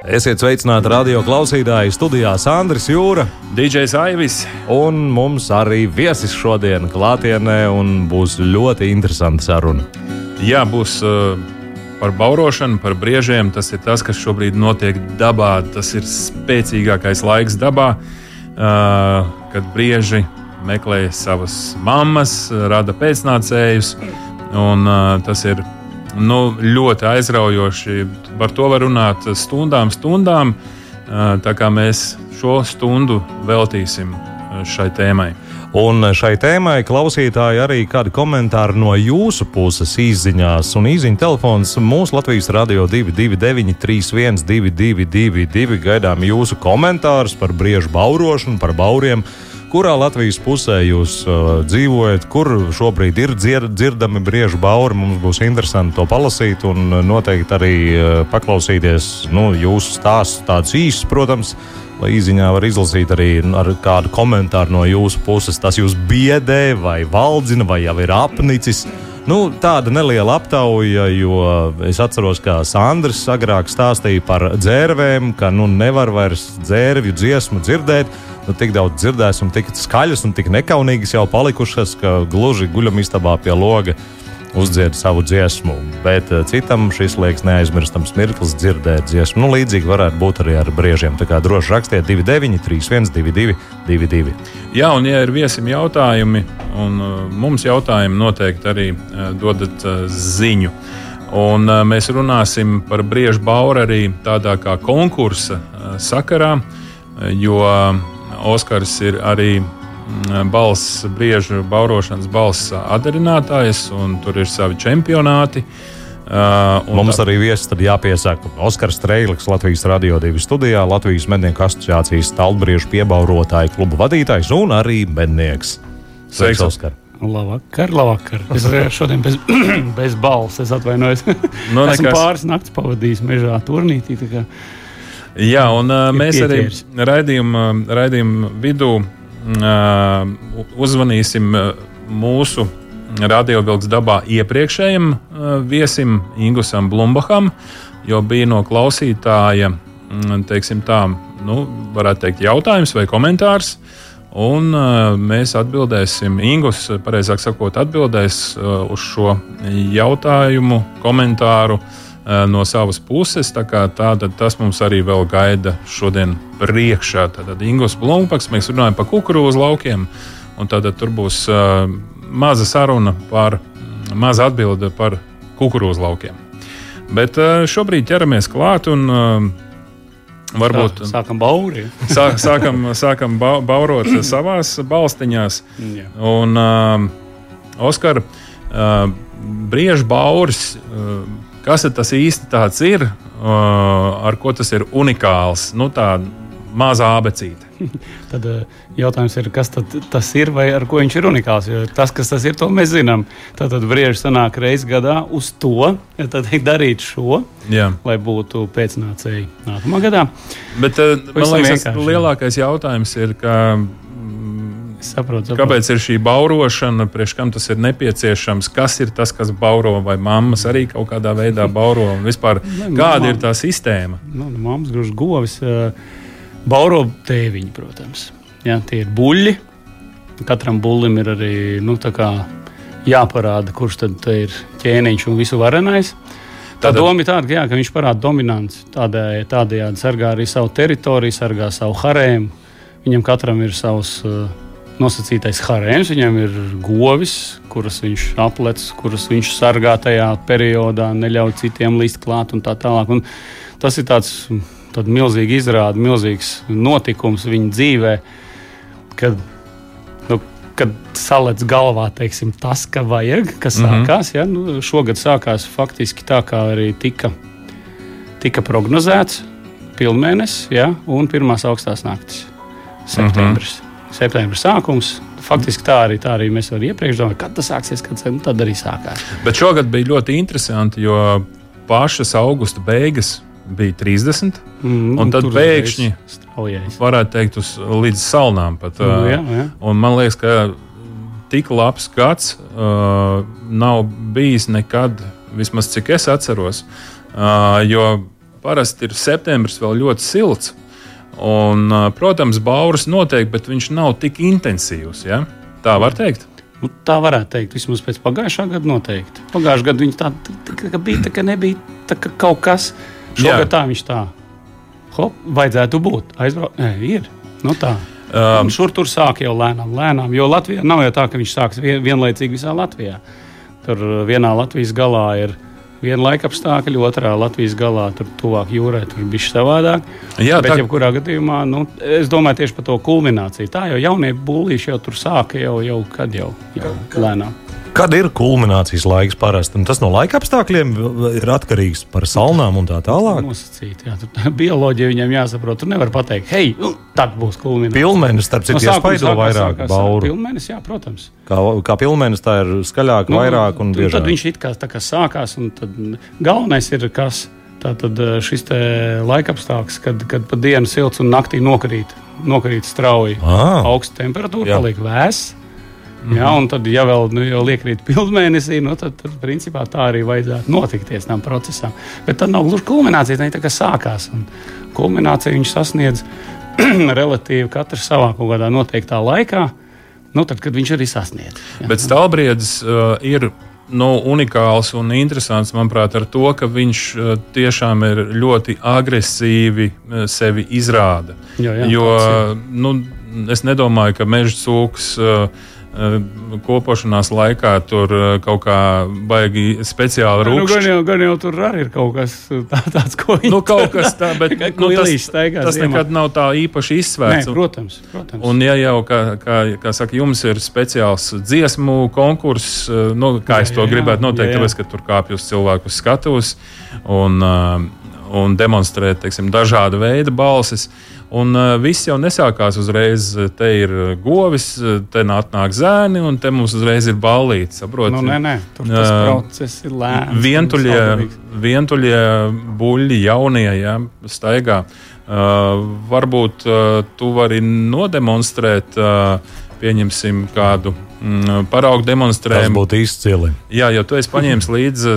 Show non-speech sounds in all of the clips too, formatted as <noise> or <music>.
Esiet sveicināti radio klausītāji. Studijā Sandrs Jūra. DJs Aivis. Un mums arī viesis šodien klātienē, un būs ļoti interesanta saruna. Jā, būs uh, par baurošanu, par briežiem. Tas ir tas, kas šobrīd notiek dabā. Tas ir spēcīgākais laiks dabā, uh, kad brieži meklē savas mammas, rada pēcnācējus. Un, uh, tas ir nu, ļoti aizraujoši. Par to var runāt stundām, stundām. Tā kā mēs šo stundu veltīsim šai tēmai. Un šai tēmai klausītāji arī kādi komentāri no jūsu puses izziņās. Un izziņa telefons mūsu Latvijas radio 229, 31, 222, gaidām jūsu komentārus par briežu baurošanu, par bauriem kurā Latvijas pusē jūs uh, dzīvojat, kur šobrīd ir dzir dzirdami briežu bauri. Mums būs interesanti to palasīt un noteikti arī uh, paklausīties nu, jūsu stāstus, tādus īsus, protams. Lai īsiņā var izlasīt arī ar kādu komentāru no jūsu puses. Tas jūs biedē, vai valdzina, vai jau ir apnicis. Nu, tāda neliela aptauja, jo es atceros, kā Sandrs agrāk stāstīja par dzērvēm, ka nu, nevar vairs dzērvju dziesmu dzirdēt nu, tik daudz dzirdēs, un tik skaļas un tik nekaunīgas jau palikušas, ka gluži guļamistabā pie loga uzdzied savu dziesmu. Bet uh, citam šis liekas neaizmirstams mirklis dzirdēt dziesmu. Nu, līdzīgi varētu būt arī ar briežiem. Tā kā droši rakstiet 29, 31, 22, 22. Jā, un ja ir viesim jautājumi, un uh, mums jautājumi noteikti arī uh, dodat ziņu. Un, mēs runāsim par briežu bauru arī tādā kā konkursa sakarā, jo Oskars ir arī mm, balss, briežu baurošanas balss atdarinātājs, un tur ir savi čempionāti. Uh, Mums tā... arī viesis jāpiesaka Oskars Strēlis, Latvijas radio divi studijā, Latvijas mednieku asociācijas stalbriežu piebaurotāju klubu vadītājs un arī mednieks. Sveiks, Oskar! Labvakar, labvakar. Es <laughs> šodien bez, <clears throat> bez balss, atvainojos. No, Esmu nekas... pāris naktis pavadījis mežā turnītī. Jā, un uh, mēs arī raidījuma, raidījuma vidū uh, uzvanīsim mūsu radiobildes dabā iepriekšējiem uh, viesim Ingusam Blumbaham, jo bija no klausītāja, teiksim tā, nu, varētu teikt, jautājums vai komentārs. Un uh, mēs atbildēsim, Ingus, pareizāk sakot, atbildēs uh, uz šo jautājumu, komentāru uh, no savas puses. Tātad tas mums arī vēl gaida šodien priekšā. Tad Ingūns Blūmpaks, mēs runājam par kukurūzu laukiem, un tad tur būs uh, maza saruna par, maza atbilde par kukurūzu laukiem. Bet uh, šobrīd ķeramies klāt un uh, Varbūt Sā, sākam bauri. <laughs> Sā, sākam, sākam ba baurot <clears throat> savās balstiņās. Jā. Un, uh, Oskar, uh, briežu bauris, uh, Kas tas īsti ir? Uh, ar ko tas ir unikāls? Nu, tā mazā abecīte. <laughs> Tad jautājums ir, kas tas ir vai ar ko viņš ir unikāls. Jo tas, kas tas ir, to mēs zinām. Tad, tad brīvs sanāk reizes gadā uz to, tad darīt šo, Jā. lai būtu pēcnācēji nākamā gadā. Bet man liekas, tas lielākais jautājums ir, ka Saprotu, saprotu. Kāpēc ir šī baurošana, priekš kam tas ir nepieciešams, kas ir tas, kas bauro, vai mammas arī kaut kādā veidā bauro, un vispār ne, kāda mamma, ir tā sistēma? Nu, nu, mammas grūž govis, bauro tēviņi, protams. Jā, tie ir buļļi. Katram bullim ir arī nu, jāparāda, kurš tad ir ķēniņš un visu varenais. Tā doma ir tāda, ka, jā, ka viņš parāda dominanci. Tādējādi sargā arī savu teritoriju, sargā savu harēmu. Viņam katram ir savs uh, nosacītais harēns. Viņam ir govis, kuras viņš aplec, kuras viņš sargā tajā periodā, neļauj citiem līst klāt un tā tālāk. Un tas ir tāds milzīgs izrāde, milzīgs notikums viņa dzīvē, kad, nu, kad salec galvā teiksim, tas, ka vajag, kas mm -hmm. sākās. Ja? Nu, šogad sākās faktiski tā, kā arī tika, tika prognozēts. Pilnmēnesis ja? un pirmās augstās naktis, septembris. Mm -hmm septembra sākums. faktiski tā arī, tā arī mēs arī iepriekš domājām, kad tas sāksies, kad nu, tad arī sākās. Bet šogad bija ļoti interesanti, jo pašas augusta beigas bija 30. Mm, un tad pēkšņi, varētu teikt, uz, līdz salnām pat. Nu, jā, jā. Un man liekas, ka tik labs gads uh, nav bijis nekad, vismaz cik es atceros. Uh, jo parasti ir septembris vēl ļoti silts. Un, protams, Bauris noteikti, bet viņš nav tik intensīvs. Ja? Tā var teikt. Nu, tā varētu teikt, vismaz pēc pagājušā gada noteikti. Pagājušā gada viņš tā, tā, tā bija, tā, ka nebija tā, ka kaut kas. Šogad Jā. tā viņš tā. Hop, vajadzētu būt. Aizbraukt, nē, ir. Nu, tā. Um, šur tur sāk jau lēnām, lēnām. Jo Latvijā nav jau tā, ka viņš sāks vienlaicīgi visā Latvijā. Tur vienā Latvijas galā ir ielikās viena laika apstākļi, otrā Latvijas galā, tur tuvāk jūrai, tur bija savādāk. Jā, Bet, tā... jebkurā gadījumā, nu, es domāju tieši par to kulmināciju. Tā jau jaunie būlīši jau tur sāka jau, jau kad jau, jau lēnām. Kad ir kulminācijas laiks parasti? Tas no laika apstākļiem ir atkarīgs par salnām un tā tālāk. Nosacīt, jā, tur bioloģija viņam jāsaprot. Tur nevar pateikt, hei, tad būs kulminācija. Pilnēnis, starp citu, no iespaido vairāk bauru. Pilnēnis, jā, protams. Kā, kā pilnēnis tā ir skaļāk, nu, vairāk un biežāk. Tad viņš it kā, kā sākās, un tad galvenais ir kas. Tātad eh, šis laikapstākļs, kad, kad pa dienu silts un naktī nokrīt, nokrīt strauji. Ah. Augsta temperatūra, paliek vēss. Mm -hmm. ja, un tad, ja vēl nu, liekrīt pilnmēnesī, nu, tad, tad principā tā arī vajadzētu notikties tam procesam. Bet tad nav gluži kulminācija, tā ir sākās. Un kulminācija viņš sasniedz <clears throat> relatīvi katrs savā kaut kādā noteiktā laikā. Nu, tad, kad viņš arī sasniedz. Ja. Bet stāvbriedis uh, ir nu, unikāls un interesants, manuprāt, ar to, ka viņš uh, tiešām ir ļoti agresīvi uh, sevi izrāda. Jā, jā, jo nu, es nedomāju, ka meža cūks. Uh, kopošanās laikā tur eh, kaut kā baigi speciāli rūkstoši. Nu, gan, jau, gan jau tur arī ir kaut kas tā, tāds, ko viņi nu, kaut kas tā, bet <laughs> nu, tas, staigās, tas nekad nav tā īpaši izsvērts. Nē, protams, protams. Un ja jau, kā, kā, kā saka, jums ir speciāls dziesmu konkurss, eh, nu, kā jā, es to jā, gribētu noteikt, jā, jā. tāpēc, ka tur kāpj uz cilvēku skatus un, un demonstrē, teiksim, dažāda veida balsis. Un uh, viss jau nesākās uzreiz. Te ir govis, te nāk zēni, un te mums uzreiz ir ballīte. Saproti? Nu, nē, nē, tur tas uh, process ir lēns. Vientuļie, vientuļie buļļi, jaunie, ja, staigā. Uh, varbūt uh, tu vari nodemonstrēt, uh, pieņemsim kādu paraugu demonstrējumu. Tas būtu izcili. Jā, jo tu esi paņēmis <laughs> līdzi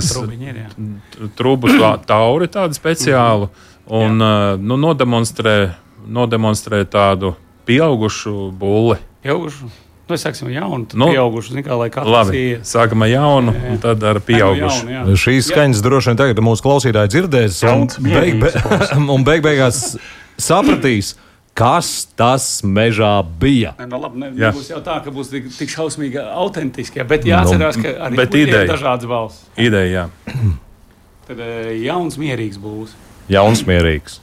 trūku tauri tādu speciālu. Un uh, nu, nodemonstrē nodemonstrēt tādu pieaugušu bulli. Pieaugušu? Nu, sāksim ar jaunu, tad nu, pieaugušu. Zin, kā, labi, ir... sākam ar jaunu, jā, jā. un tad ar pieaugušu. Jaunu, jā. Šīs skaņas droši vien tagad mūsu klausītāji dzirdēs, un beig, be, <laughs> un beig beigās sapratīs. Kas tas mežā bija? Ne, no nu, labi, ne, nebūs jau tā, ka būs tik, tik šausmīgi autentiski, ja, bet jāatcerās, ka arī ir dažādas balss. Ideja, jā. <clears throat> Tad jauns mierīgs būs. Jauns mierīgs.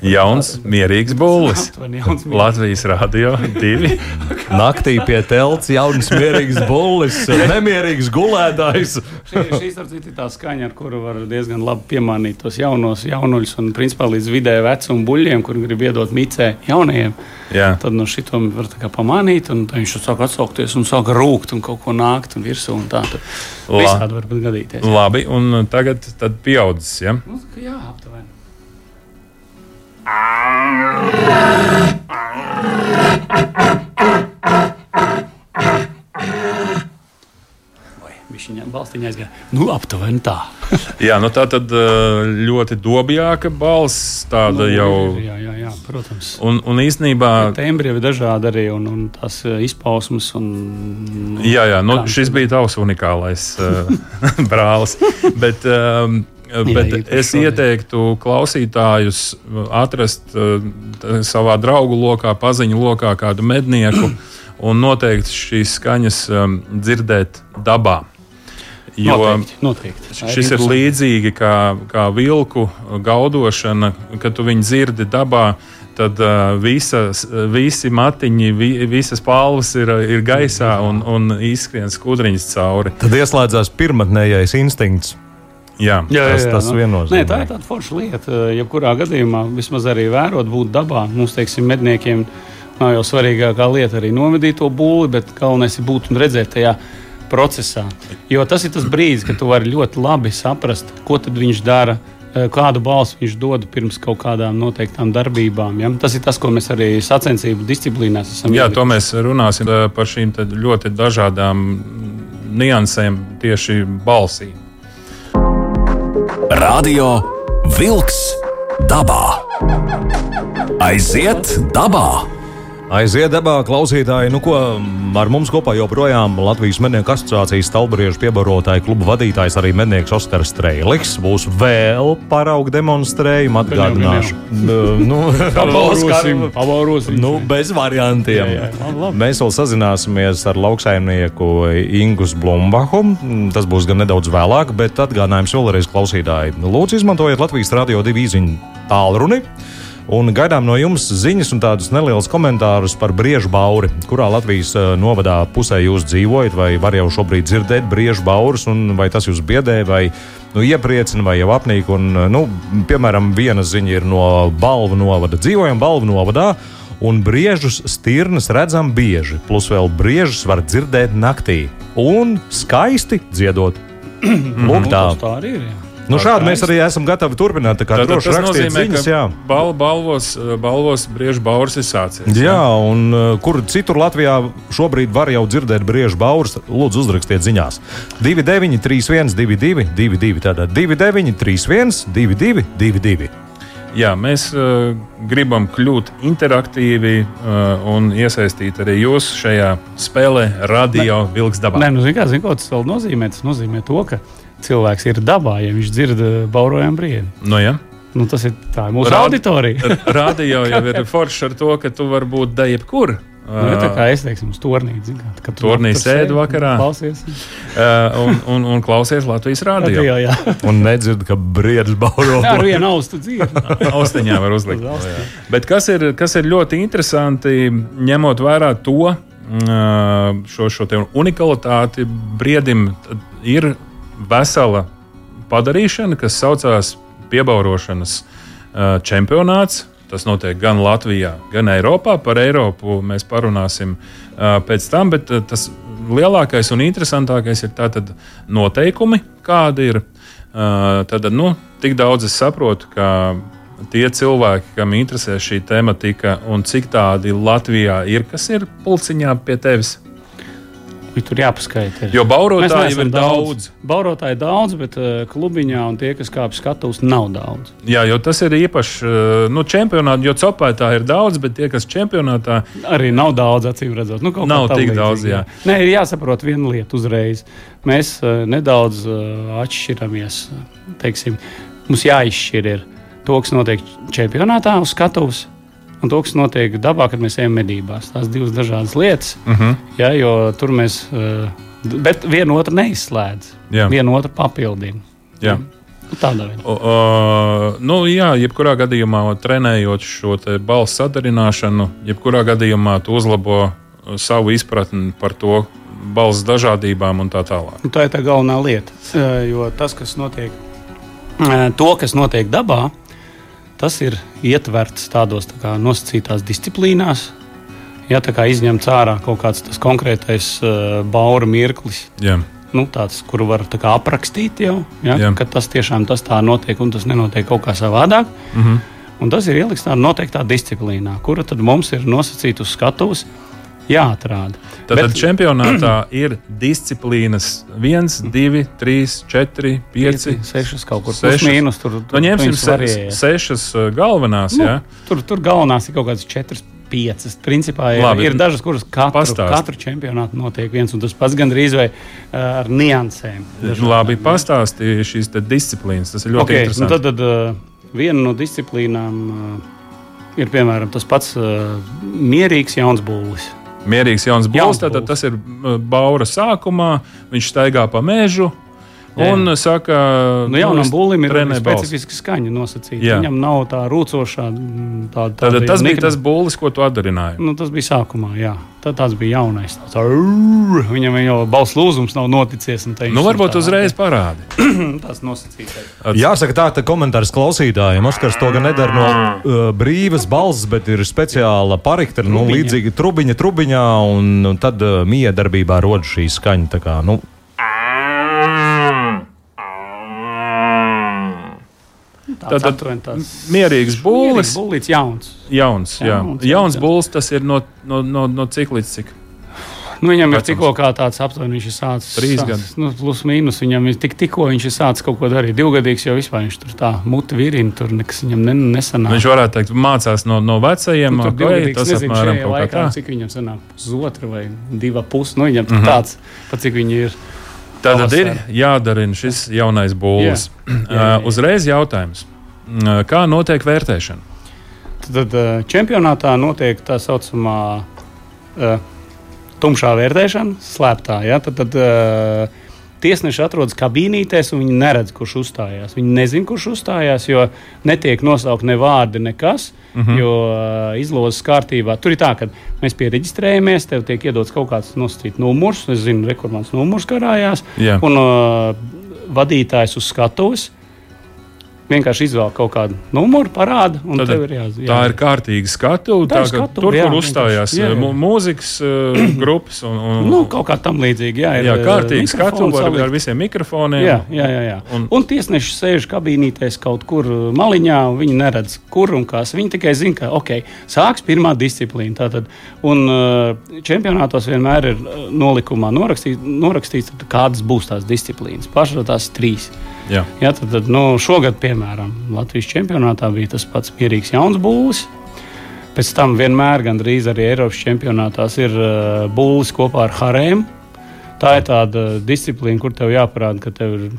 Jauns, mierīgs <laughs> būlis. Latvijas rādio divi. <laughs> Naktī pie telts jauns, mierīgs būlis, nemierīgs gulētājs. šī, šī ir tā skaņa, ar kuru var diezgan labi piemānīt tos jaunos jaunuļus un principā līdz vidēja vecuma buļļiem, kur grib iedot micē jaunajiem. Jā. Tad no šito var pamanīt, un viņš sāk atsaukties un sāk rūkt un kaut ko nākt un virsū. Un tā tad visādi var gadīties. Labi, un tagad pieaudzis. Ja? Nu, jā, aptuveni. Viņa balstiņa aizgāja. Nu, aptuveni tā. <laughs> jā, nu tā tad eh, ļoti dobjāka balss. Tāda nu, jau. Jā, jā, jā, protams. Un, un īsnībā. Tembri ir dažādi arī un, un tās eh, izpausmes. Un, jā, jā, nu, šis bija tavs unikālais uh, <laughs> brālis. Bet, um, Bet Jā, es ieteiktu klausītājus atrast uh, savā draugu lokā, paziņu lokā kādu mednieku <clears throat> un noteikti šīs skaņas um, dzirdēt dabā. Jo noteikti, noteikti. šis ir līdzīgi kā, kā vilku gaudošana, kad tu viņu dzirdi dabā. Tad uh, visas, visi matiņi, vi, visas palvas ir, ir gaisā un, un izskrien skudriņas cauri. Tad ieslēdzās pirmotnējais instinkts Jā, jā, jā, tas, tas nu, viennozīmīgi. Nē, tā ir tāda forša lieta. Jebkurā gadījumā, vismaz arī vērot, būt dabā. Mums, teiksim, medniekiem nav jau svarīgākā lieta arī novedīt to būli, bet galvenais ir būt un redzēt tajā procesā. Jo tas ir tas brīdis, kad tu vari ļoti labi saprast, ko viņš dara. Kādu balstu viņš dod pirms kaut kādām noteiktām darbībām. Ja? Tas ir tas, ko mēs arī sacensību disciplīnās esam. Jā, to mēs runāsim par šīm ļoti dažādām niansēm tieši balsī. Radio Wolks dabā. Aiziet dabā! Aiziet dabā, klausītāji, nu ko ar mums kopā joprojām Latvijas mednieku asociācijas stalbriežu piebarotāja kluba vadītājs arī mednieks Oskars Strēliks. Būs vēl paraugu demonstrējumu atgādināšu. <laughs> nu, pavarosim, pavarosim. Nu, bez variantiem. Jā, jā. Mēs vēl sazināsimies ar lauksaimnieku Ingus Blumbahu. Tas būs gan nedaudz vēlāk, bet atgādinājums vēlreiz klausītāji. Lūdzu, izmantojiet Latvijas radio divu īziņu tālruni. Un gaidām no jums ziņas un tādus nelielus komentārus par briežu bauri, kurā Latvijas novadā pusē jūs dzīvojat, vai var jau šobrīd dzirdēt briežu baurus, un vai tas jūs biedē, vai nu, iepriecina, vai jau apnīk. Un, nu, piemēram, viena ziņa ir no balvu novada. Dzīvojam balvu novadā. Un briežus stirnas redzam bieži, plus vēl briežus var dzirdēt naktī. Un skaisti dziedot. <clears throat> Lūk, tā. tā arī ir. Jā. Nu, šādi mēs arī esam gatavi turpināt. Tā kā droši rakstiet ziņas, jā. Bal, balvos, balvos briežu bauras ir sācies. Jā, jā un uh, kur citur Latvijā šobrīd var jau dzirdēt briežu bauras, lūdzu uzrakstiet ziņās. 29, 31, 22, 22, tātad 29, 31, 22, 22. Jā, mēs uh, gribam kļūt interaktīvi uh, un iesaistīt arī jūs šajā spēlē, radio vilks dabā. Nē, nu, zin kā, zin, ko tas vēl nozīmē? Tas nozīmē to, ka cilvēks ir dabā, ja viņš dzird eh, baurojumu brīdi. No, nu, ja. Nu, tas ir tā mūsu Rād, auditorija. <laughs> Radio jau ir <laughs> forši ar to, ka tu vari būt da jebkur. Nu, ja, tā kā es teiktu, uz turnīri. Kad tu turnīri sēdi vakarā. Klausies. Uh, un, un, un klausies Latvijas rādio. radio jā. <laughs> un nedzird, ka briedis bauro. Ar vienu austu dzird. Austiņā var uzlikt. Bet kas ir, kas ir ļoti interesanti, ņemot vērā to, šo, šo unikalitāti, briedim ir vesela padarīšana, kas saucās piebaurošanas čempionāts. Tas notiek gan Latvijā, gan Eiropā. Par Eiropu mēs parunāsim pēc tam, bet tas lielākais un interesantākais ir tātad noteikumi, kādi ir. Tad, nu, tik daudz es saprotu, ka tie cilvēki, kam interesē šī tematika un cik tādi Latvijā ir, kas ir pulciņā pie tevis. Viņi tur jāpaskaita. Ir. Jo baurotāji ir daudz. daudz. Baurotāji ir daudz, bet uh, klubiņā un tie, kas kāpj skatus, nav daudz. Jā, jo tas ir īpaši uh, nu, čempionātā, jo copētāji ir daudz, bet tie, kas čempionātā arī nav daudz, acīm redzot. Nu, nav tik līdzīgi, daudz. Jā. Nē, ir jāsaprot viena lieta uzreiz. Mēs uh, nedaudz atšķiramies. Teiksim, mums jāizšķir ir to, kas notiek čempionātā uz skatuves un to, kas notiek dabā, kad mēs ejam medībās. Tās divas dažādas lietas. Uh mhm. -huh. ja, jo tur mēs, eh, bet viena otru neizslēdz, viena otru papildina. Jā. Nu, tādā veidā. O, o, nu, jā, jebkurā gadījumā, trenējot šo balsu sadarināšanu, jebkurā gadījumā tu uzlabo uh, savu izpratni par to balss dažādībām un tā tālāk. Nu, tā ir tā galvenā lieta. Eh, jo tas, kas notiek, eh, to, kas notiek dabā, tas ir ietverts tādos tā nosacītās disciplīnās. Ja tā kā izņemts ārā kaut kāds konkrētais uh, baura mirklis, Jā. nu, tāds, kuru var kā, aprakstīt jau, ja, Jā. ka tas tiešām tas tā notiek un tas nenotiek kaut kā savādāk. Mm -hmm. Un tas ir ielikts tādā noteiktā disciplīnā, kura tad mums ir nosacīta uz skatuves jāatrāda. Tad, Bet, tad čempionātā <clears throat> ir disciplīnas 1, 2, 3, 4, 5, 6. kaut kur tāds - mīnus. Tur, tur nu, ņemsim se, sešas uh, galvenās. Nu, ja? tur, tur galvenās ir kaut kādas četras. Piecas. Principā ir, Labi, ir dažas, kuras katru, pastāst. katru čempionātu notiek viens un tas pats gandrīz vai uh, ar niansēm. Labi, pastāstīja šīs disciplīnas. Tas ir ļoti okay, interesanti. Nu tad, tad uh, viena no disciplīnām ir piemēram tas pats mierīgs jauns būlis. Mierīgs jauns būs, tad tas ir baura sākumā. Viņš staigā pa mežu. Un jā. saka, nu, jaunam es būlim ir specifiska skaņa nosacīta. Jā. Viņam nav tā rūcošā, mm, tāda. Tad, tāda tas bija nekad- tas būlis, ko tu atdarināji. Nu, tas bija sākumā, jā. Tad tāds bija jaunais. Tāds, "Arrrr!" viņam jau balss lūzums nav noticies. un te viņš Nu, varbūt tā- uzreiz parādi. <clears throat> Tas nosacītais. Jāsaka, tā ir komentārs klausītājiem. Oskars to gan nedara no uh, brīvas balss, bet ir speciāla parakta, nu, līdzīga trubiņa, trubiņā, un, un tad uh, mija darbībā rodas šī skaņa. tā Kā, nu, Tāds Tātad aptuveni tāds Mierīgs būlis, Būlis jauns. jauns. Jā. Jauns, Jauns būlis tas ir no, no, no, no cik līdz cik. Nu, viņam ir Vecums. tikko kā tāds aptuveni, viņš ir sācis. Trīs gadi. Nu, plus mīnus viņam ir tik, tikko viņš ir sācis kaut ko darīt. Divgadīgs jau vispār viņš tur tā muti virina, tur nekas viņam ne, nesanāk. Viņš varētu teikt, mācās no, no vecajiem. Nu, tur divgadīgs, tas nezinu, apmēram kaut kā laikā, tā. cik viņam sanāk, pusotra vai diva pus. Nu, viņam tur Mhm. tāds, pa cik viņi ir. Tātad ir jādarina šis jaunais būlis. <clears throat> Jā. Jā, jā, jā. Uzreiz jautājums. Kā notiek vērtēšana? Tad, čempionātā notiek tā saucamā uh, tumšā vērtēšana, slēptā. Ja? Tad, tad uh, tiesneši atrodas kabīnītēs, un viņi neredz, kurš uzstājās. Viņi nezina, kurš uzstājās, jo netiek nosaukt ne vārdi, nekas. Uh Mhm. -huh. Jo uh, izlozes kārtībā tur ir tā, ka mēs pieregistrējamies, tev tiek iedots kaut kāds nosacīts numurs, es zinu, rekords numurs karājās, Jā. un uh, vadītājs uz skatuves. Vienkārši izvēl kaut kādu numuru, parāda, un Tad tev ir jāzina. Tā ir kārtīga skatu. Tā Tā, skatuve, tur, jā, kur uzstājās jā, jā. uh, mu- mūzikas uh, <clears throat> grupas un, un Nu, kaut kā tam līdzīga. Jā, jā, eh, kārtīga skatu ar, ar visiem mikrofoniem. Jā, jā, jā. jā. Un- Un, tiesneši sēž kabīnītēs kaut kur eh, maliņā, un viņi neredz, kur un kas. Viņi tikai zina, ka okay, sāks pirmā disciplīna. Tātad, un eh, čempionātos vienmēr ir eh, nolikumā norakstīts, norakstīts kādas būs tās disciplīnas. Pašā tās trīs. Jā. Ja, tad, tad, nu, šogad, piemēram, Latvijas čempionātā bija tas pats mierīgs jauns būlis. Pēc tam vienmēr, gandrīz arī Eiropas čempionātās, ir uh, būlis kopā ar harēm. Tā ir tāda disciplīna, kur tev jāparāda, ka tev ir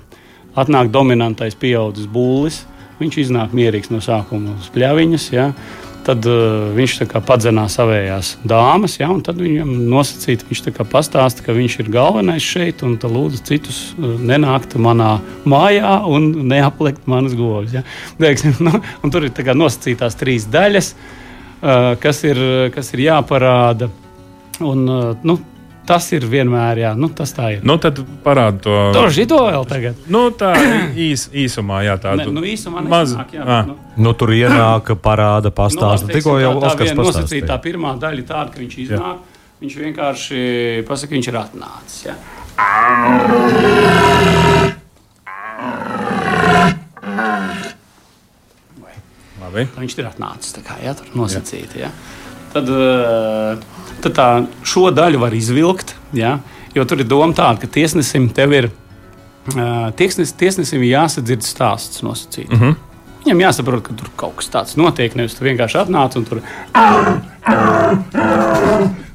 atnāk dominantais pieaudzis būlis. Viņš iznāk mierīgs no sākuma uz pļaviņas. Ja? Tad uh, viņš padzenās savējās dāmas, ja? un tad viņam nosacīti, viņš pastāsta, ka viņš ir galvenais šeit, un lūdzu citus uh, nenākt manā mājā un neaplikt manas govs. Ja? Teiksim, nu, tur ir nosacītās trīs daļas, uh, kas, ir, kas ir jāparāda. Un, nu, tas ir vienmēr, jā, nu, tas tā ir. Nu, tad parādi to. Tur šito vēl tagad. Nu, tā īs, īsumā, jā, Ne, tādu nu, īsumā maz. nesanāk, jā, bet, nu, nu, tur ienāk, parāda, pastāsta. Nu, Tikko jau tā, tā viena nosacītā pirmā daļa tāda, ka viņš iznāk. Viņš vienkārši pasakā, viņš ir atnācis. Ja? Labi. Viņš ir atnācis. Tā kā ja, tur nosacīti. Ja? Tad, eh, tad tā, šo daļu var izvilkt. Ja? Jo tur ir doma tāda, ka tiesnesim tev ir. eh, Tiesnes, tiesnesim ir jāsadzird stāsts nosacīts. Mm -hmm. Viņam jāsaprot, ka tur kaut kas tāds notiek. Nevis tu vienkārši atnāc un tur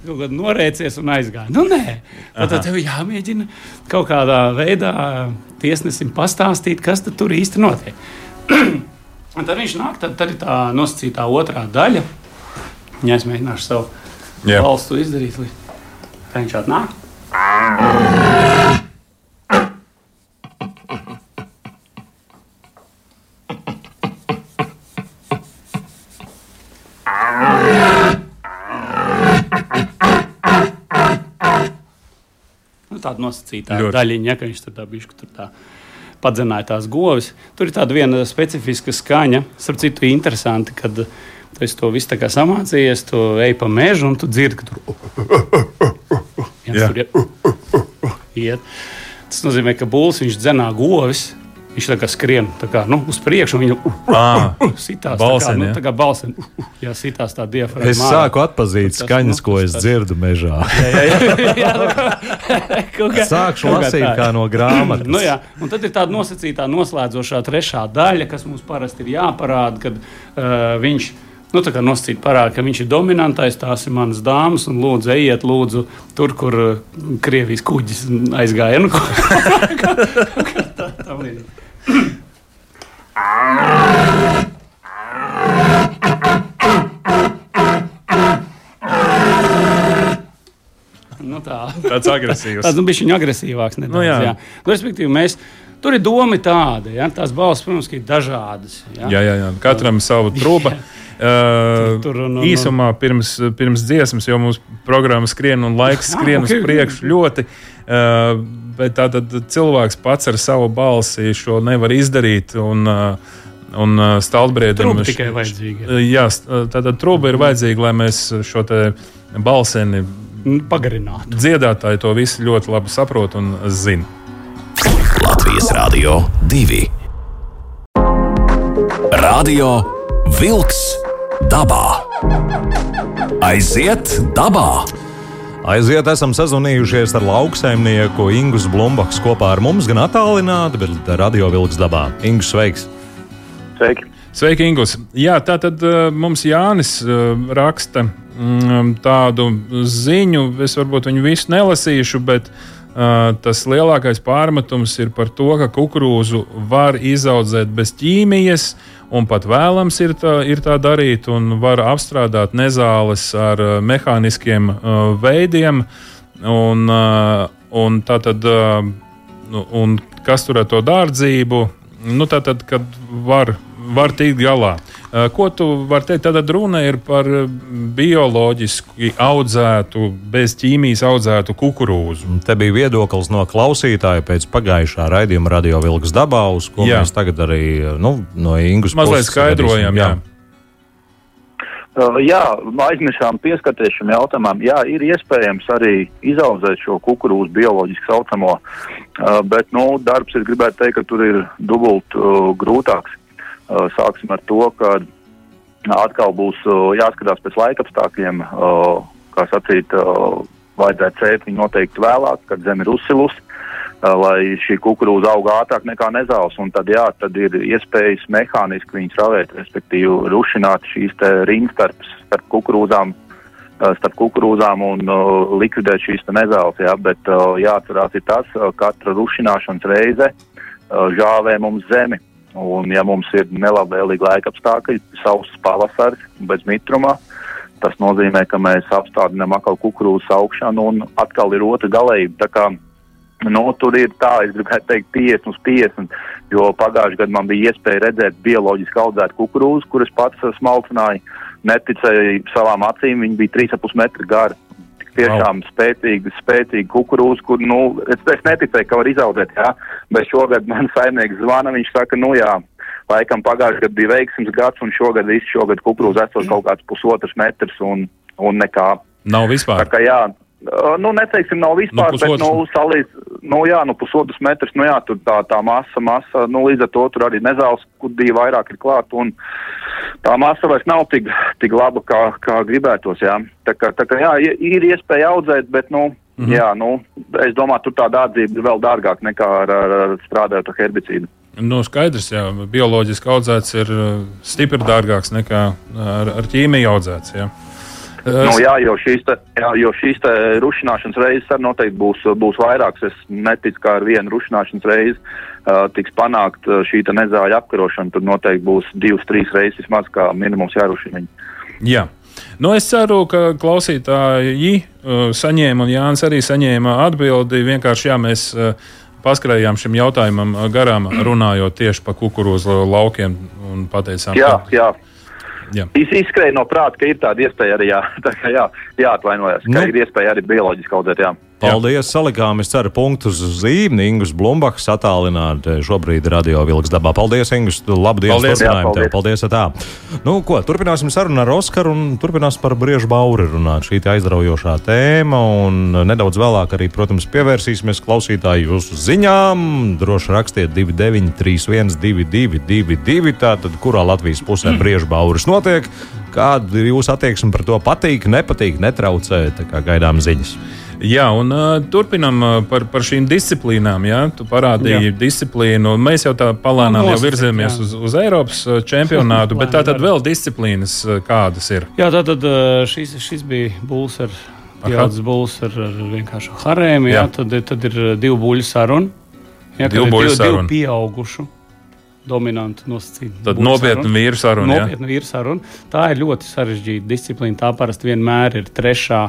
kaut kādā norēcies un aizgāja. Nu, nē, tad, tad tev jāmēģina kaut kādā veidā tiesnesim pastāstīt, kas tur īsti notiek. <clears throat> Un tad viņš nāk, tad, tad ir tā nosacītā otrā daļa. Ja es mēģināšu savu Jā. valstu izdarīt, lai viņš atnāk. Nu, tāda nosacīta daļiņa, ja, ka viņš tur tā tur tā padzināja tās govis. Tur ir tāda viena specifiska skaņa. Starp citu, interesanti, kad tu esi to visu tā kā samācījies, tu ej pa mežu un tu dzirdi, ka tur <laughs> tur iet. Tas nozīmē, ka būls viņš dzenā govis. Viņš tā kā skrien tā kā, nu, uz priekšu, un viņa Ah, <laughs> sitās Balsēm, tā kā, nu, ja? tā kā balsēm. <laughs> Jā, sitās tā diafragma. Es sāku atpazīt skaņas, nu, ko es dzirdu mežā. Jā, jā, jā, nu, kā- Sākšu lasīt kā no grāmatas. <clears throat> Nu, jā, un tad ir tāda nosacītā, noslēdzošā trešā daļa, kas mums parasti ir jāparāda, kad uh, viņš. Nu, tā kā nosacīt parāda, ka viņš ir dominantais, tās ir manas dāmas, un lūdzu, ejiet, lūdzu, tur, kur uh, Krievijas kuģis aizgāja. Nu, tā, <laughs> tā. Nu, tā. tāds agresīvs. Tāds nu, bija viņa agresīvāks. Nedaudz, Nu, jā. jā. Nu, respektīvi, mēs tur ir doma tāda, ja? tās balss, protams, ir dažādas. Ja? Jā, jā, jā. Katram savu trubu. <laughs> Uh, tur, tur, un, un, īsumā pirms, pirms dziesmas jau mūsu programma skrien un laiks <laughs> ah, skrien uz priekšu ļoti. Uh, bet tātad cilvēks pats ar savu balsi šo nevar izdarīt. Un, uh, un stāvbriedim tikai vajadzīga. Jā, tātad trūka ir vajadzīga, lai mēs šo balseni pagarinātu. Dziedātāji to visu ļoti labi saprot un zina. Latvijas Rādio 2 Radio Wolks dabā. Aiziet dabā! Aiziet, esam sazvanījušies ar lauksaimnieku Ingu Blūmbaks kopā ar mums, gan attālināti, bet radio vilks dabā. Ingus, sveiks! Sveiki! Sveiki, Ingus! Jā, tā tad uh, mums Jānis uh, raksta mm, tādu ziņu, es varbūt viņu visu nelasīšu, bet uh, tas lielākais pārmetums ir par to, ka kukurūzu var izaudzēt bez ķīmijas. Uh, un pat vēlams ir tā, ir tā darīt, un var apstrādāt nezāles ar uh, mehāniskiem uh, veidiem. Un, uh, un tā tad, nu, un kas tur ar to dārdzību, nu, tā tad, kad var, var tikt galā. Eh, ko tu vari teikt? Tad runa ir par eh, bioloģiski audzētu, bez ķīmijas audzētu kukurūzu. Te bija viedoklis no klausītāja pēc pagājušā raidījuma Radio Vilks dabā, uz ko jā. mēs tagad arī nu, no Ingus mazliet skaidrojam. Jā. Jā. Uh, jā, aizmirsām pieskarties šim jautājumam. Jā, ir iespējams arī izaudzēt šo kukurūzu bioloģiski saucamo, uh, bet nu, darbs ir gribētu teikt, ka tur ir dubult uh, grūtāks. Uh, sāksim ar to, ka atkal būs uh, jāskatās pēc laikapstākļiem, uh, kā sacīt, vajadzētu cēt viņu noteikti vēlāk, kad zeme ir uzsilusi, lai šī kukurūza aug ātrāk nekā nezāles. Un tad, jā, tad ir iespējas mehāniski viņus ravēt, respektīvi rušināt šīs rindas starp, starp kukurūzām. Starp kukurūzām un uh, likvidēt šīs nezāles. Jā, bet uh, jāatcerās, ka uh, katra rušināšanas reize uh, žāvē mums zemi. Un, ja mums ir nelabvēlīgi laika apstākļi, sauss pavasaris bez mitruma, tas nozīmē, ka mēs apstādinām atkal kukurūzu augšanu un atkal ir otra galējība. Nu, tur ir tā, es gribētu teikt, 50 uz 50, jo pagājušajā gadā man bija iespēja redzēt bioloģiski audzētu kukurūzu, kuras pats smalcināju. Neticēju savām acīm, viņi bija 3,5 metri gari tiešām wow. spēcīga, spēcīga kukurūza, kur, nu, es, es neticēju, ka var izaudzēt, jā, bet šogad <laughs> man saimnieks zvana, viņš saka, nu jā, laikam pagājušajā gadā bija veiksms gads, un šogad viss šogad kukurūza esot kaut kāds pusotrs metrs un, un nekā. Nav vispār. Tā kā jā, Nu, neteiksim, nav vispār, nu, bet, nu, salīdz, nu, jā, nu, pusotras metrus, nu, jā, tur tā, tā masa, masa, nu, līdz ar to tur arī nezāles, kur bija vairāk ir klāt, un tā masa vairs nav tik, tik laba, kā, kā gribētos, jā. Tā kā, tā kā, jā, ir iespēja audzēt, bet, nu, -hmm. jā, nu, es domāju, tur tā dārdzība ir vēl dārgāk nekā ar, ar, ar strādājot ar herbicīdu. Nu, skaidrs, jā, bioloģiski audzēts ir stipri dārgāks nekā ar, ar ķīmiju audzēts, jā. Nu, jā, jo šīs, te, jā, jo šīs te rušināšanas reizes arī noteikti būs, būs vairākas. Es neticu, ka ar vienu rušināšanas reizi uh, tiks panākt šī nezāļa apkarošana. Tur noteikti būs divas, trīs reizes vismaz kā minimums jārušina viņi. Jā. Nu, es ceru, ka klausītāji uh, saņēma, un Jānis arī saņēma atbildi. Vienkārši jā, mēs uh, paskrējām šim jautājumam garām, runājot tieši par kukurūzu laukiem un pateicām, jā, ka, jā. Jā. Izskrēja no prāta, ka ir tāda iespēja arī jā, <laughs> tā kā jā, jāatvainojas, ka nu. ir iespēja arī bioloģiski audzēt. Jā. Paldies, salikām. Es ceru, punktus uz zīmju. Ingus Blumbachs attālināt šobrīd radio vilks dabā. Paldies, Ingus. Labdien, paldies, jā, paldies. Tev. Paldies, tā. Nu, ko, turpināsim sarunu ar Oskaru un turpināsim par briežu bauri runāt. Šī aizraujošā tēma un nedaudz vēlāk arī, protams, pievērsīsimies klausītāju jūsu ziņām. Droši rakstiet 2931 222, tātad kurā Latvijas pusē mm. briežu bauris notiek. Kāda ir jūsu attieksme par to? Patīk, nepatīk, netraucē, tā kā gaidām ziņas. Jā, un uh, turpinam uh, par, par šīm disciplīnām. Jā, tu parādīji jā. disciplīnu, mēs jau tā palēnām jau virzāmies uz, uz Eiropas čempionātu, bet tā tad vēl disciplīnas kādas ir? Jā, tā tad šis, šis bija būs ar. Pieaudzis būs ar, ar vienkāršu harēmu, jā, jā. Tad, tad ir divu buļbuļsu sarunu. Jā, divu buļbuļsu sarunu. Divu pieaugušu dominantu nosacījumu. Tad nopietna vīru saruna. Nopietna vīru saruna. Tā ir ļoti sarežģīta disciplīna. Tā parasti vienmēr ir trešā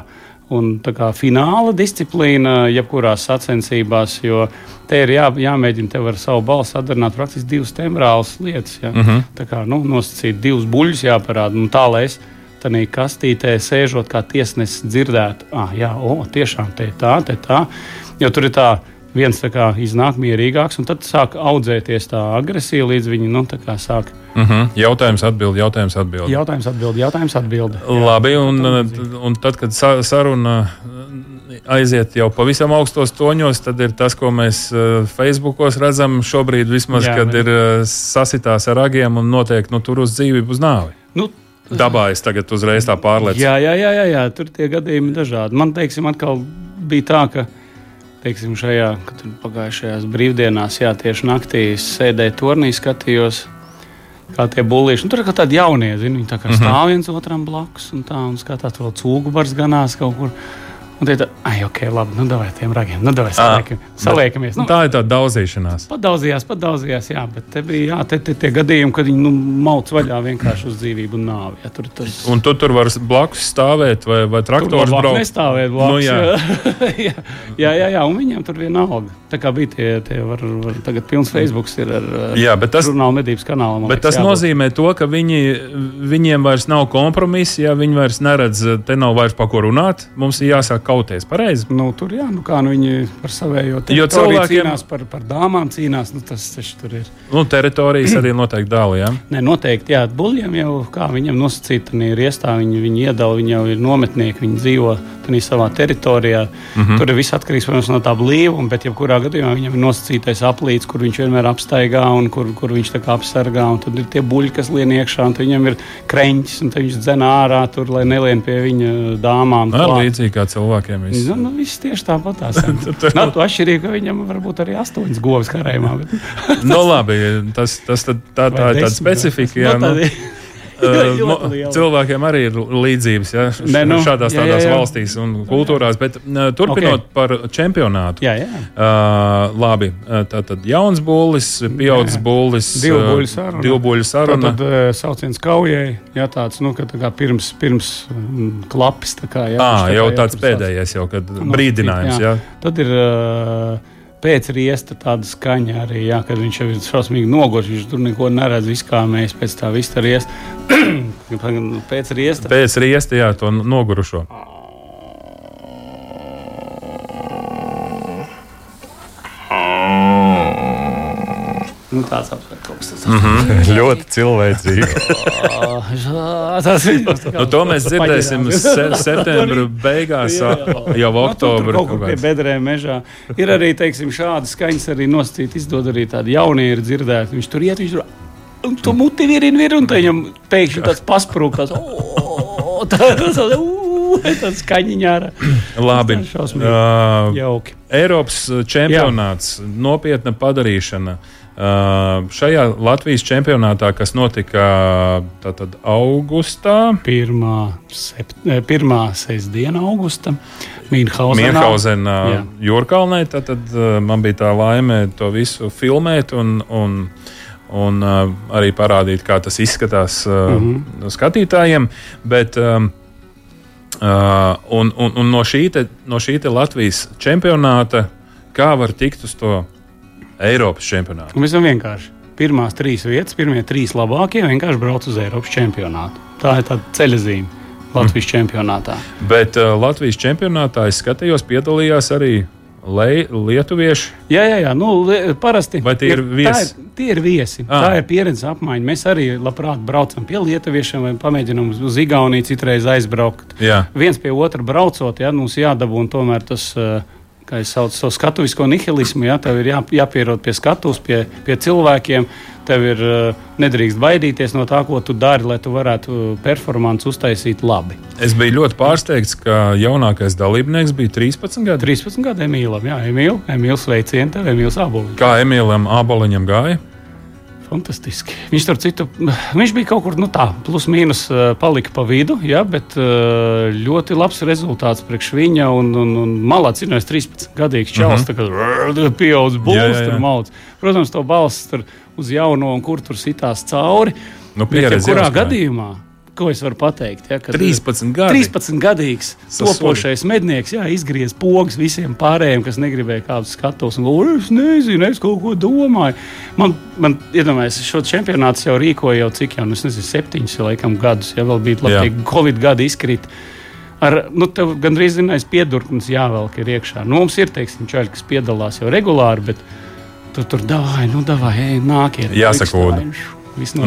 un kā fināla disciplīna jebkurās sacensībās, jo te ir jā, jāmēģina tev ar savu balsi atdarināt praktiski divas temporālas lietas. Ja? Uh -huh. Tā kā nu, nosacīt divus buļļus jāparāda, un tā lai es tādā kastītē sēžot kā tiesnesis dzirdētu, ah, jā, o, tiešām te ir tā, te tā. Jo tur ir tā, viens kā iznāk mierīgāks, un tad sāk audzēties tā agresija, līdz viņi nu, sāk. Uh -huh. Jautājums atbild, jautājums atbild. Jautājums atbild, jautājums atbild. Labi, un, un tad, kad sa- saruna aiziet jau pavisam augstos toņos, tad ir tas, ko mēs uh, Facebookos redzam šobrīd, vismaz, Jā, kad ir sasitās ar ragiem un notiek nu, tur uz dzīvību, uz nāvi. Nu, Dabā es tagad uzreiz tā pārlieku. Jā, jā, jā, jā, jā, tur tie gadījumi dažādi. Man, teiksim, atkal bija tā, ka teiksim, šajā pagājušajās brīvdienās, jā, tieši naktī sēdēju turnī, skatījos. Kā tie buļbuļsakti. Nu, Tur ir kaut kādi jaunie, zini, viņi tā kā stāv viens otram blakus un tā, un skatās vēl cūku bars ganās kaut kur. Un tā, ah, ok, labi, nu, davai tiem ragiem, nu, davai saliekam, saliekamies. Nu, Tā ir tā daudzīšanās. Padaudzījās, padaudzījās, jā, bet te bija jā, te, te, tie gadījumi, kad viņi nu, mauc vaļā vienkārši uz dzīvību un nāvi. Jā, tur tas Un tu tur vari blakus stāvēt vai, vai traktors var braukt. nestāvēt blakus. Nu, jā. <laughs> jā. jā, jā, jā, un viņiem tur vienalga. Tā kā bija tie, tie var, var, tagad pilns Facebook ir ar Jā, bet tas, žurnāla medības kanālu. man bet liekas, tas jābūt. nozīmē to, ka viņi, viņiem vairs nav kompromisa, ja viņi vairs neredz, te nav vairs pa ko runāt. Mums ir jāsāk kauties pareizi. Nu, tur jā, nu kā nu viņi par savējo Jo teritoriju cilvēkiem- cīnās, par, par dāmām cīnās. Nu, tas taču tur ir. Nu, teritorijas arī noteikti dāli. Ja? Nē, noteikti, jā, buļļiem jau kā viņam nosacīta, ir iestā, viņi, viņi iedala, viņi jau ir nometnieki, viņi dzīvo savā teritorijā. Mm -hmm. Tur ir viss atkarīgs protams, no tā blīvuma, bet jebkurā gadījumā viņam ir nosacītais aplīts, kur viņš vienmēr apstaigā un kur, kur viņš tā kā apsargā. Tad ir tie buļļi, kas lien iekšā, un viņam ir kreņķis, un viņš dzen ārā, tur, lai nelien pie viņa dāmām. Ar klāt. līdzīgi kā cilvēkiem. viss. Nu, nu, viss tieši tāpat. <laughs> Nav to atšķirību, ka viņam varbūt arī astoņas govs karējumā. Bet... nu, labi, tas, tas tad, tā, tā ir tāda specifika. Jā, Nu, nu, Uh, cilvēkiem arī ir līdzības ja, Nē, nu, šādās jā, jā, jā. valstīs un kultūrās. Bet, uh, turpinot okay. par čempionātu, Jā, jā. uh, labi, tā tad jauns būlis, pieaudzis būlis, Divu buļļu saruna. Tad uh, sauciens kaujai, jā, tāds, nu, tā pirms, pirms um, klapis. Tā kā, jā, À, tā jau kā, jā, tāds pēdējais, jau, kad Nu, brīdinājums. jā. Jā. Tad ir uh, pēc riesta tāda skaņa arī, jā, kad viņš jau ir šausmīgi noguris. Viņš tur neko neredz, viss kā mēs pēc tā vista riesta. <clears throat> pēc riesta. Pēc riesta, jā, to nogurušo. Nu, tāds kaut kas tāds. Ļoti cilvēcīgi. Tas ir Nu, to mēs dzirdēsim se septembra <laughs> beigās, jau Nu, oktobra. Kaut kur pie bedrēm mežā. Ir arī teiksim, šādas skaņas, arī nosacīt, izdod arī tādi jaunie ir dzirdēti. Viņš tur iet, viņš tur un tu muti virina, virina, un viņam pēkšņi tāds pasprūkās. <laughs> Tas tāds skaņiņā ar Labi. Uh, jauki. Eiropas čempionāts, nopietna padarīšana. Uh, šajā Latvijas čempionātā, kas notika tātad, augustā, Pirmā, sept, eh, pirmā sestdiena augusta Mīnhausenā. Jā. Jūrkalnē, tad, uh, man bija tā laime to visu filmēt un, un, un uh, arī parādīt, kā tas izskatās uh, mm. -hmm. skatītājiem. Bet, um, uh, un, un, un no, šī te, no šī Latvijas čempionāta, kā var tikt uz to Eiropas čempionātu? Un Visam vienkārši. Pirmās trīs vietas, pirmie trīs labākie vienkārši brauc uz Eiropas čempionātu. Tā ir tāda ceļzīme Latvijas mm. čempionātā. Bet uh, Latvijas čempionātā es skatījos, piedalījās arī Lei, lietuvieši. Jā, jā, jā. Nu, li- parasti Vai tie ir viesi? Tā ir, tie ir viesi. Ah. Tā ir pieredzes apmaiņa. Mēs arī labprāt braucam pie lietuviešiem vai pamēģinām uz, Igauniju citreiz aizbraukt. Jā. Viens pie otra braucot, ja, mums jādabūna tomēr tas. eh, Kā es saucu to skatuvisko nihilismu, ja tev ir jā, jāpierod pie skatuves, pie, pie cilvēkiem. Tev ir uh, nedrīkst baidīties no tā, ko tu dari, lai tu varētu performanci uztaisīt labi. Es biju ļoti pārsteigts, ka jaunākais dalībnieks bija 13 gadi. 13 gadu Emīlam, Jā, Emīl, Emīls veicien tev, Emīls Aboliņš. Kā Emīlam Aboliņam gāja? Fantastiski. Viņš tur citu, viņš bija kaut kur nu, tā, plus mīnus eh, palika pa vidu, ja, bet eh, ļoti labs rezultāts priekš viņa. Un, un, un malā cīnījās 13 gadīgs čels, uh -huh. tā kā pieaudzis Jā, jā, jā. tur maudz. Protams, to balsts tur uz jauno un kur tur sitās cauri. Nu, Bet, ja kurā jāuzkrāj. gadījumā, ko es varu pateikt? Ja, kad, 13 gadi. 13 gadīgs topošais mednieks, jā, izgriez pogas visiem pārējiem, kas negribēja kādu skatos. Un, "O, es nezinu, es kaut ko domāju. Man, man iedomājieties, šo čempionātu jau rīkoja jau cik jau, nu, nezinu, septiņus laikam, gadus. Ja vēl bija labi, Covid gadi izkrīt. Ar, nu, tev gandrīz zinājis, piedurknis jāvelk ir iekšā. Nu, mums ir, teiksim, čaļi, kas piedalās jau regulāri, bet tu tur davai, nu, davai, ej, nākiet. Jāsakoda. Viss notiek.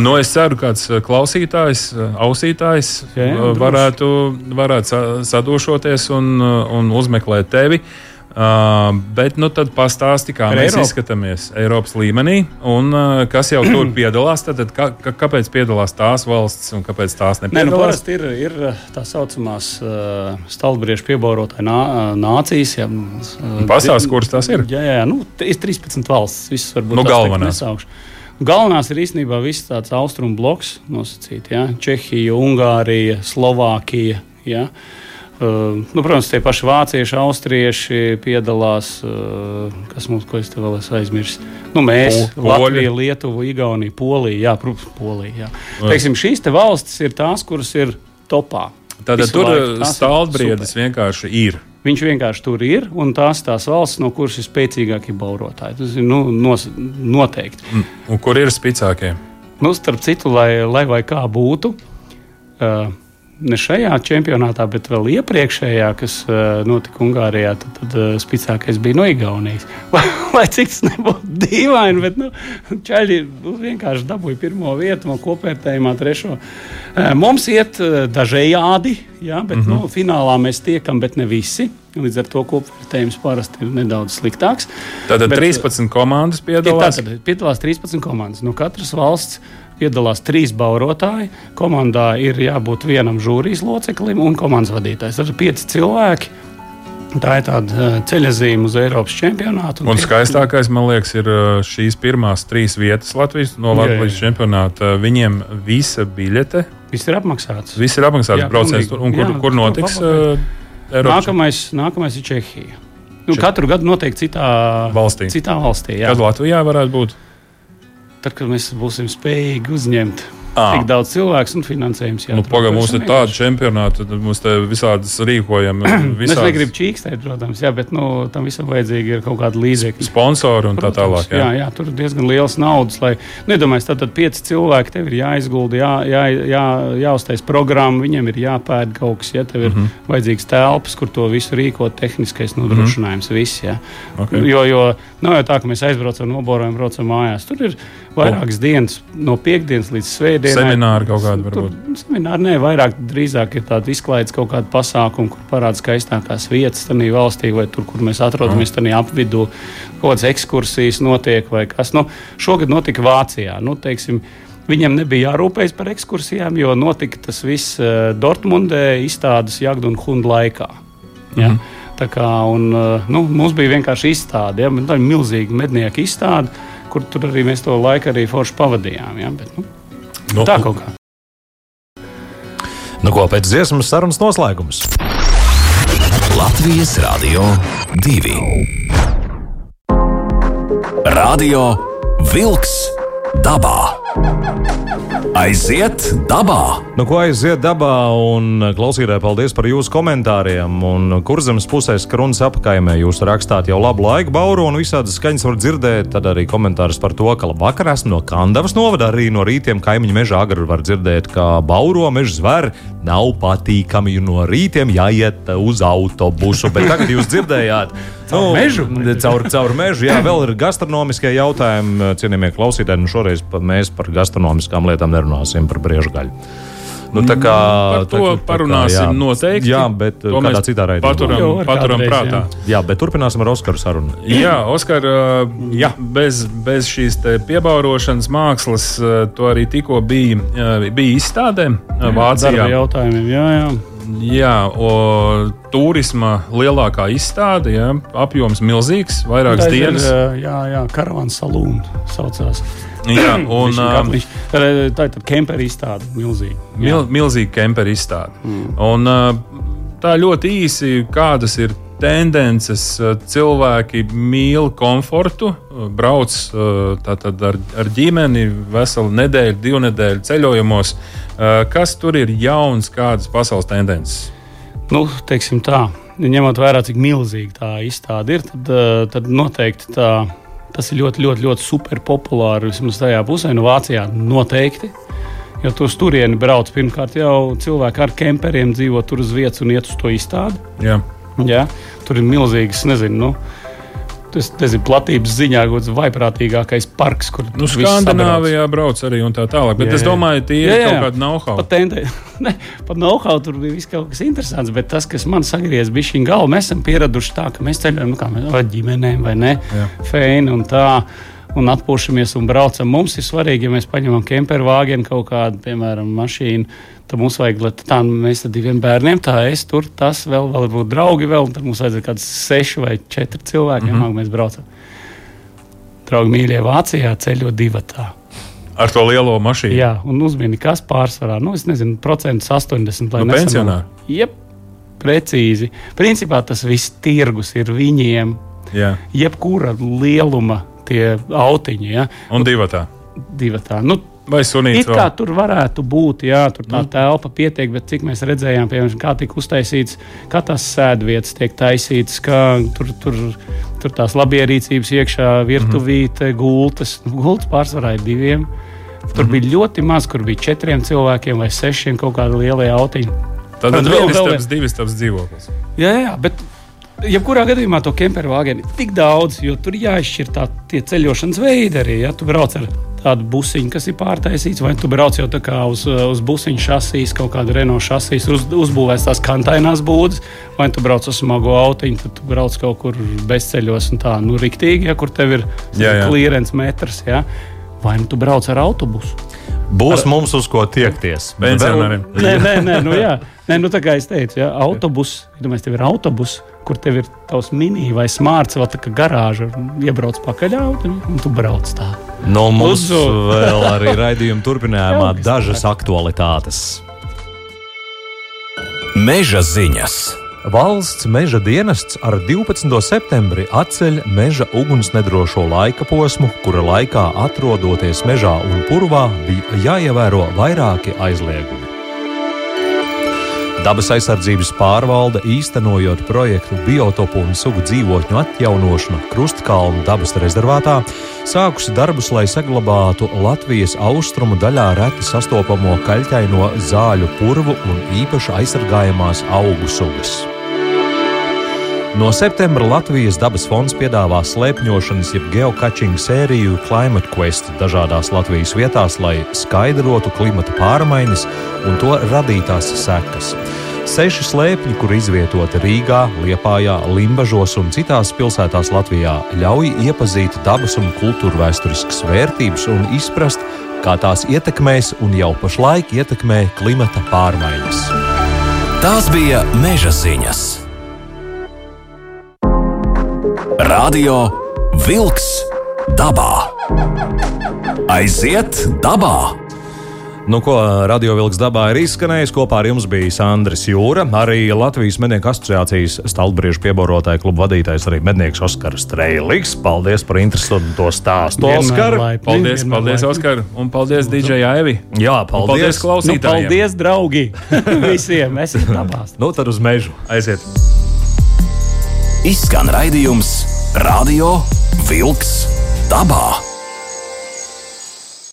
Nu, es ceru, ka kāds eh, klausītājs, eh, ausītājs eh, droši. varētu, varētu sa- sadošoties un, un uzmeklēt tevi. Uh, bet nu, tad pastāsti, kā Par mēs Eiropu? izskatāmies Eiropas līmenī un uh, kas jau tur <clears throat> piedalās. Tad, tad, kā, kā- kāpēc piedalās tās valsts un kāpēc tās Nē, nu, nepiedalās? parasti ir, ir tā saucamās uh, stalbriežu piebaurotāju nā, nācijas. Jā, uh, Pastāsti, kuras tās ir? Jā, jā, nu, ir 13 valstis. Visas varbūt Nu, galvenās. nesaukšu. Galvenās ir īstenībā viss tāds austrumu bloks nosacīts. Ja? Čehija, Ungārija, Slovākija. Ja? Uh, nu, protams, tie paši vācieši, austrieši piedalās. Uh, kas mums, ko es te vēl esmu aizmirsis? Nu, mēs, Po-. Latvija, Lietuva, Igaunija, Polija. Jā, protams, Polija. Jā. Teiksim, šīs te valstis ir tās, kuras ir topā. Tātad Visu tur stāvbriedis super. vienkārši ir. Viņš vienkārši tur ir, un tās tās valsts, no kuras ir spēcīgākie baurotāji. Tas ir nu, nos, noteikti. Un kur ir spēcīgākie? Nu, starp citu, lai, lai kā būtu, uh, ne šajā čempionātā, bet vēl iepriekšējā, kas uh, notika Ungārijā, tad, tad uh, spēcīgākais bija no Igaunijas. <laughs> Lai, lai cik tas nebūtu dīvaini, bet nu, Čaļi nu, vienkārši dabūja pirmo vietu, no kopvērtējumā trešo. Uh, mums iet dažējādi, jā, bet mm -hmm. nu, finālā mēs tiekam, bet ne visi. Līdz ar to kopvērtējums parasti ir nedaudz sliktāks. Tātad Bet, 13 komandas piedalās. Tātad piedalās 13 komandas. No katras valsts piedalās trīs baurotāji. Komandā ir jābūt vienam žūrijas loceklim un komandas vadītājs. Tas ir pieci cilvēki. Tā ir tāda eh, ceļazīme uz Eiropas čempionātu. Un tie- skaistākais, man liekas, ir uh, šīs pirmās trīs vietas Latvijas, no Jā, Latvijas jā. čempionāta. Viņiem visa biļete, Viss ir apmaksāts. viss ir apmaksāts Jā, pilnīgi. tur. Un kur, Jā, kur to notiks? Uh, Eiropas Nākamais, nākamais ir Čehija. Nu, Čeh- katru gadu notiek citā Valstī. Citā valstī jā. Kad Latvijā varētu būt? Tad, kad mēs būsim spējīgi uzņemt Ā. tik daudz cilvēku un finansējums, jā, Nu, Pagaidām, mums ir tāda čempionāta, tad mums te visādas rīkojam. <clears throat> Es Visādas negribu čīkstēt, protams, jā, bet nu, tam visam vajadzīgi ir kaut kāda līdzekļa. sponsori un tā tālāk. Jā. Jā, jā, tur ir diezgan liels naudas. Lai, nedomājies, tad, tad pieci cilvēki tev ir jāizgulda, jā, jā, jā, jāuztais programma, viņiem ir jāpēta kaut kas, ja tev ir mm Mhm. -hmm. vajadzīgs telpas, kur to visu rīkot, tehniskais nodrošinājums, mm -hmm. viss. Jā. Okay. Jo, jo nav jau tā, ka mēs aizbraucam, noborojam, braucam mājās. Tur ir vairākas oh. dienas, no piekdienas līdz svētdienai. Semināri kaut kādi Tur varbūt. semināri nē, vairāk drīzāk ir tāda izklaides kaut kāda pasākuma, kur parāda skaistākās vietas tajā valstī, vai tur, kur mēs atrodamies, tajā apvidū, kaut kādas ekskursijas notiek vai kas. Nu, šogad notika Vācijā. Nu, teiksim, Viņam nebija jārūpējas par ekskursijām, jo notika tas viss uh, Dortmundē, izstādes Jagdu un Hundu laikā. Ja? Mm -hmm. Tā kā, un, uh, nu, mums bija vienkārši izstāde, ja? tā ir milzīga mednieku izstāde, kur tur arī mēs to laiku arī forši pavadījām. Ja? Bet, nu, Nu, tā kaut kā. Nu, ko pēc dziesmas sarunas noslēgums? Latvijas Rādio 2. Radio Wolks dabā. Aiziet dabā! Nu, ko aiziet dabā, un klausītāji, paldies par jūsu komentāriem. Un kurzemes pusē skrunas apkaimē jūs rakstāt jau labu laiku, bauru, un visādas skaņas var dzirdēt. Tad arī komentārus par to, ka vakar esmu no Kandavas novada, arī no rītiem kaimiņu meža agri var dzirdēt, ka bauro meža zver nav patīkami, jo no rītiem jāiet uz autobusu. Bet tagad jūs dzirdējāt. Caur mežu? Caur, caur mežu, jā, vēl ir gastronomiskie jautājumi. Cienījamie klausītāji, nu šoreiz mēs par gastronomiskām lietām nerunāsim par briežu gaļu. Nu, tā kā, Par to tā, tā kā, parunāsim jā. noteikti. Jā, bet To kādā citā raidījumā. Paturam, Jau var paturam kādreiz, prātā. jā. Jā, bet turpināsim ar Oskaru sarunu. Jā, Oskar, Jā. Bez, bez šīs te piebaurošanas mākslas, to arī tikko bija, bija izstādē Vācijā. Darba jautājumiem, jā, jā. Jā, o, turisma lielākā izstāde, jā, apjoms milzīgs, vairākas ir, dienas. ā, Jā, jā, karavāns salūna saucās. Jā, <clears throat> un um, katliņš. Tā ir tā ir tāda kempera izstāde, milzīga. Mil, milzīga kempera izstāde. Mm. Un, uh, tā ļoti īsi, kādas ir tendences. Cilvēki mīl komfortu, brauc tātad ar, ar ģimeni veselu nedēļu, divu nedēļu ceļojumos. Kas tur ir jauns, kādas pasaules tendences? Nu, teiksim tā, ņemot vērā, cik milzīga tā izstāde ir, tad, tad noteikti tā, tas ir ļoti, ļoti, ļoti super populāri. Vismaz tajā pusē, no Vācijā noteikti. Jo tu uz turieni brauc pirmkārt jau cilvēki ar kemperiem dzīvo tur uz vietas un iet uz to izstādi. Jā. Jā, tur ir milzīgs, nezinu, nu, tas nezinu, platības ziņā kaut kāds vaiprātīgākais parks, kur nu, Skandināvijā brauc arī un tā tālāk. Bet jā, jā. es domāju, tie ir kaut kādi know-how. Pat, tendē, <laughs> ne, pat know-how tur bija viss kaut kas interesants, bet tas, kas man sagriez bija šī galva, mēs esam pieraduši tā, ka mēs ceļojam nu, kā mēs ar ģimenēm vai ne, fēni un tā un atpūšamies un braucam. Mums ir svarīgi, ja mēs paņemam kemperu vāģenu kaut kādu, piemēram, mašīnu. Tad mums vajag, lai tā mēs ar diviem bērniem, tā es tur, tas vēl, vēl varbūt draugi vēl, un tad mums vajadzēja kāds seši vai četri cilvēki, mm -hmm. mēs braucam. Draugi mīļie Vācijā ceļo divatā. Ar to lielo mašīnu. Jā, un uzmini, kas pārsvarā, nu, es nezinu, procentus 80. Lai nu, pensionāri. Jep, precīzi. Principā tas viss tirgus ir viņiem. Jā. Jebkura lieluma tie autiņi. Ja? Un divatā. divatā. Nu, Vai sunīts? It kā vēl? tur varētu būt, jā, tur tā mm. telpa pietiek, bet cik mēs redzējām, piemēram, kā tika uztaisīts, kā tās sēdvietas tiek taisītas, kā tur, tur, tur tās labierīcības iekšā, virtuvīte, mm gultas. Nu, gultas pārsvarā ir diviem. Tur mm bija ļoti maz, kur bija četriem cilvēkiem vai sešiem kaut kāda liela autiņa. Tad vēl bija divas, divas dzīvoklis. Jā, jā, bet jebkurā gadījumā to kemperu vāģeni ir tik daudz, jo tur jāizšķir tā, tie ceļošanas veidi arī. Ja tu brauc ar tādu busiņu, kas ir pārtaisīts, vai tu brauc jau tā kā uz, uz busiņu šasīs, kaut kāda Renault šasīs, uz, uzbūvēts tās kantainās būdas, vai tu brauc uz smago autiņu, tad tu brauc kaut kur bezceļos un tā, nu, riktīgi, ja kur tev ir klīrens metrs, ja? vai nu tu brauc ar autobusu. Būs ar... mums uz ko tiekties. Pensionāriem. Nē, nē, nē, nu jā. Nē, nu tā kā es teicu, ja, autobus, iedomājieties, tev ir autobus, kur tev ir tavs mini vai smārts, vai tā kā garāža, iebrauc pakaļ auto un tu brauc tā. No mums Uzu. vēl arī <laughs> raidījuma turpinājumā dažas aktualitātes. Meža ziņas. Valsts meža dienests ar 12. septembri atceļ meža ugunsnedrošo laika posmu, kura laikā atrodoties mežā un purvā bija jāievēro vairāki aizliegumi. Dabas aizsardzības pārvalde īstenojot projektu biotopu un sugu dzīvotņu atjaunošanu Krustkalnu dabas rezervātā, sākusi darbus, lai saglabātu Latvijas austrumu daļā reti sastopamo kaļķaino zāļu purvu un īpaši aizsargājamās augu sugas. No septembra Latvijas dabas fonds piedāvā slēpņošanas, jeb geokačinga sēriju Climate Quest dažādās Latvijas vietās, lai skaidrotu klimata pārmaiņas un to radītās sekas. Seši slēpņi, kur izvietoti Rīgā, Liepājā, Limbažos un citās pilsētās Latvijā, ļauj iepazīt dabas un kultūra vēsturiskas vērtības un izprast, kā tās ietekmēs un jau pašlaik ietekmē klimata pārmaiņas. Tās bija meža ziņas. Radio Wolks dabā. Aiziet dabā! Nu, ko Radio Vilks dabā ir izskanējis, kopā ar jums bija Sandrs Jūra, arī Latvijas mednieku asociācijas stalbriežu pieborotāja kluba vadītājs, arī mednieks Oskars Streiliks. Paldies par interesantu stāstu, Oskar! Paldies, paldies, Oskar! Un paldies, DJ Aivi! Jā, paldies, paldies klausītājiem! Nu, paldies, draugi! <laughs> Visiem! Esiet dabās! nu, tad uz mežu! Aiziet! Izskan raidījums Radio Vilks dabā!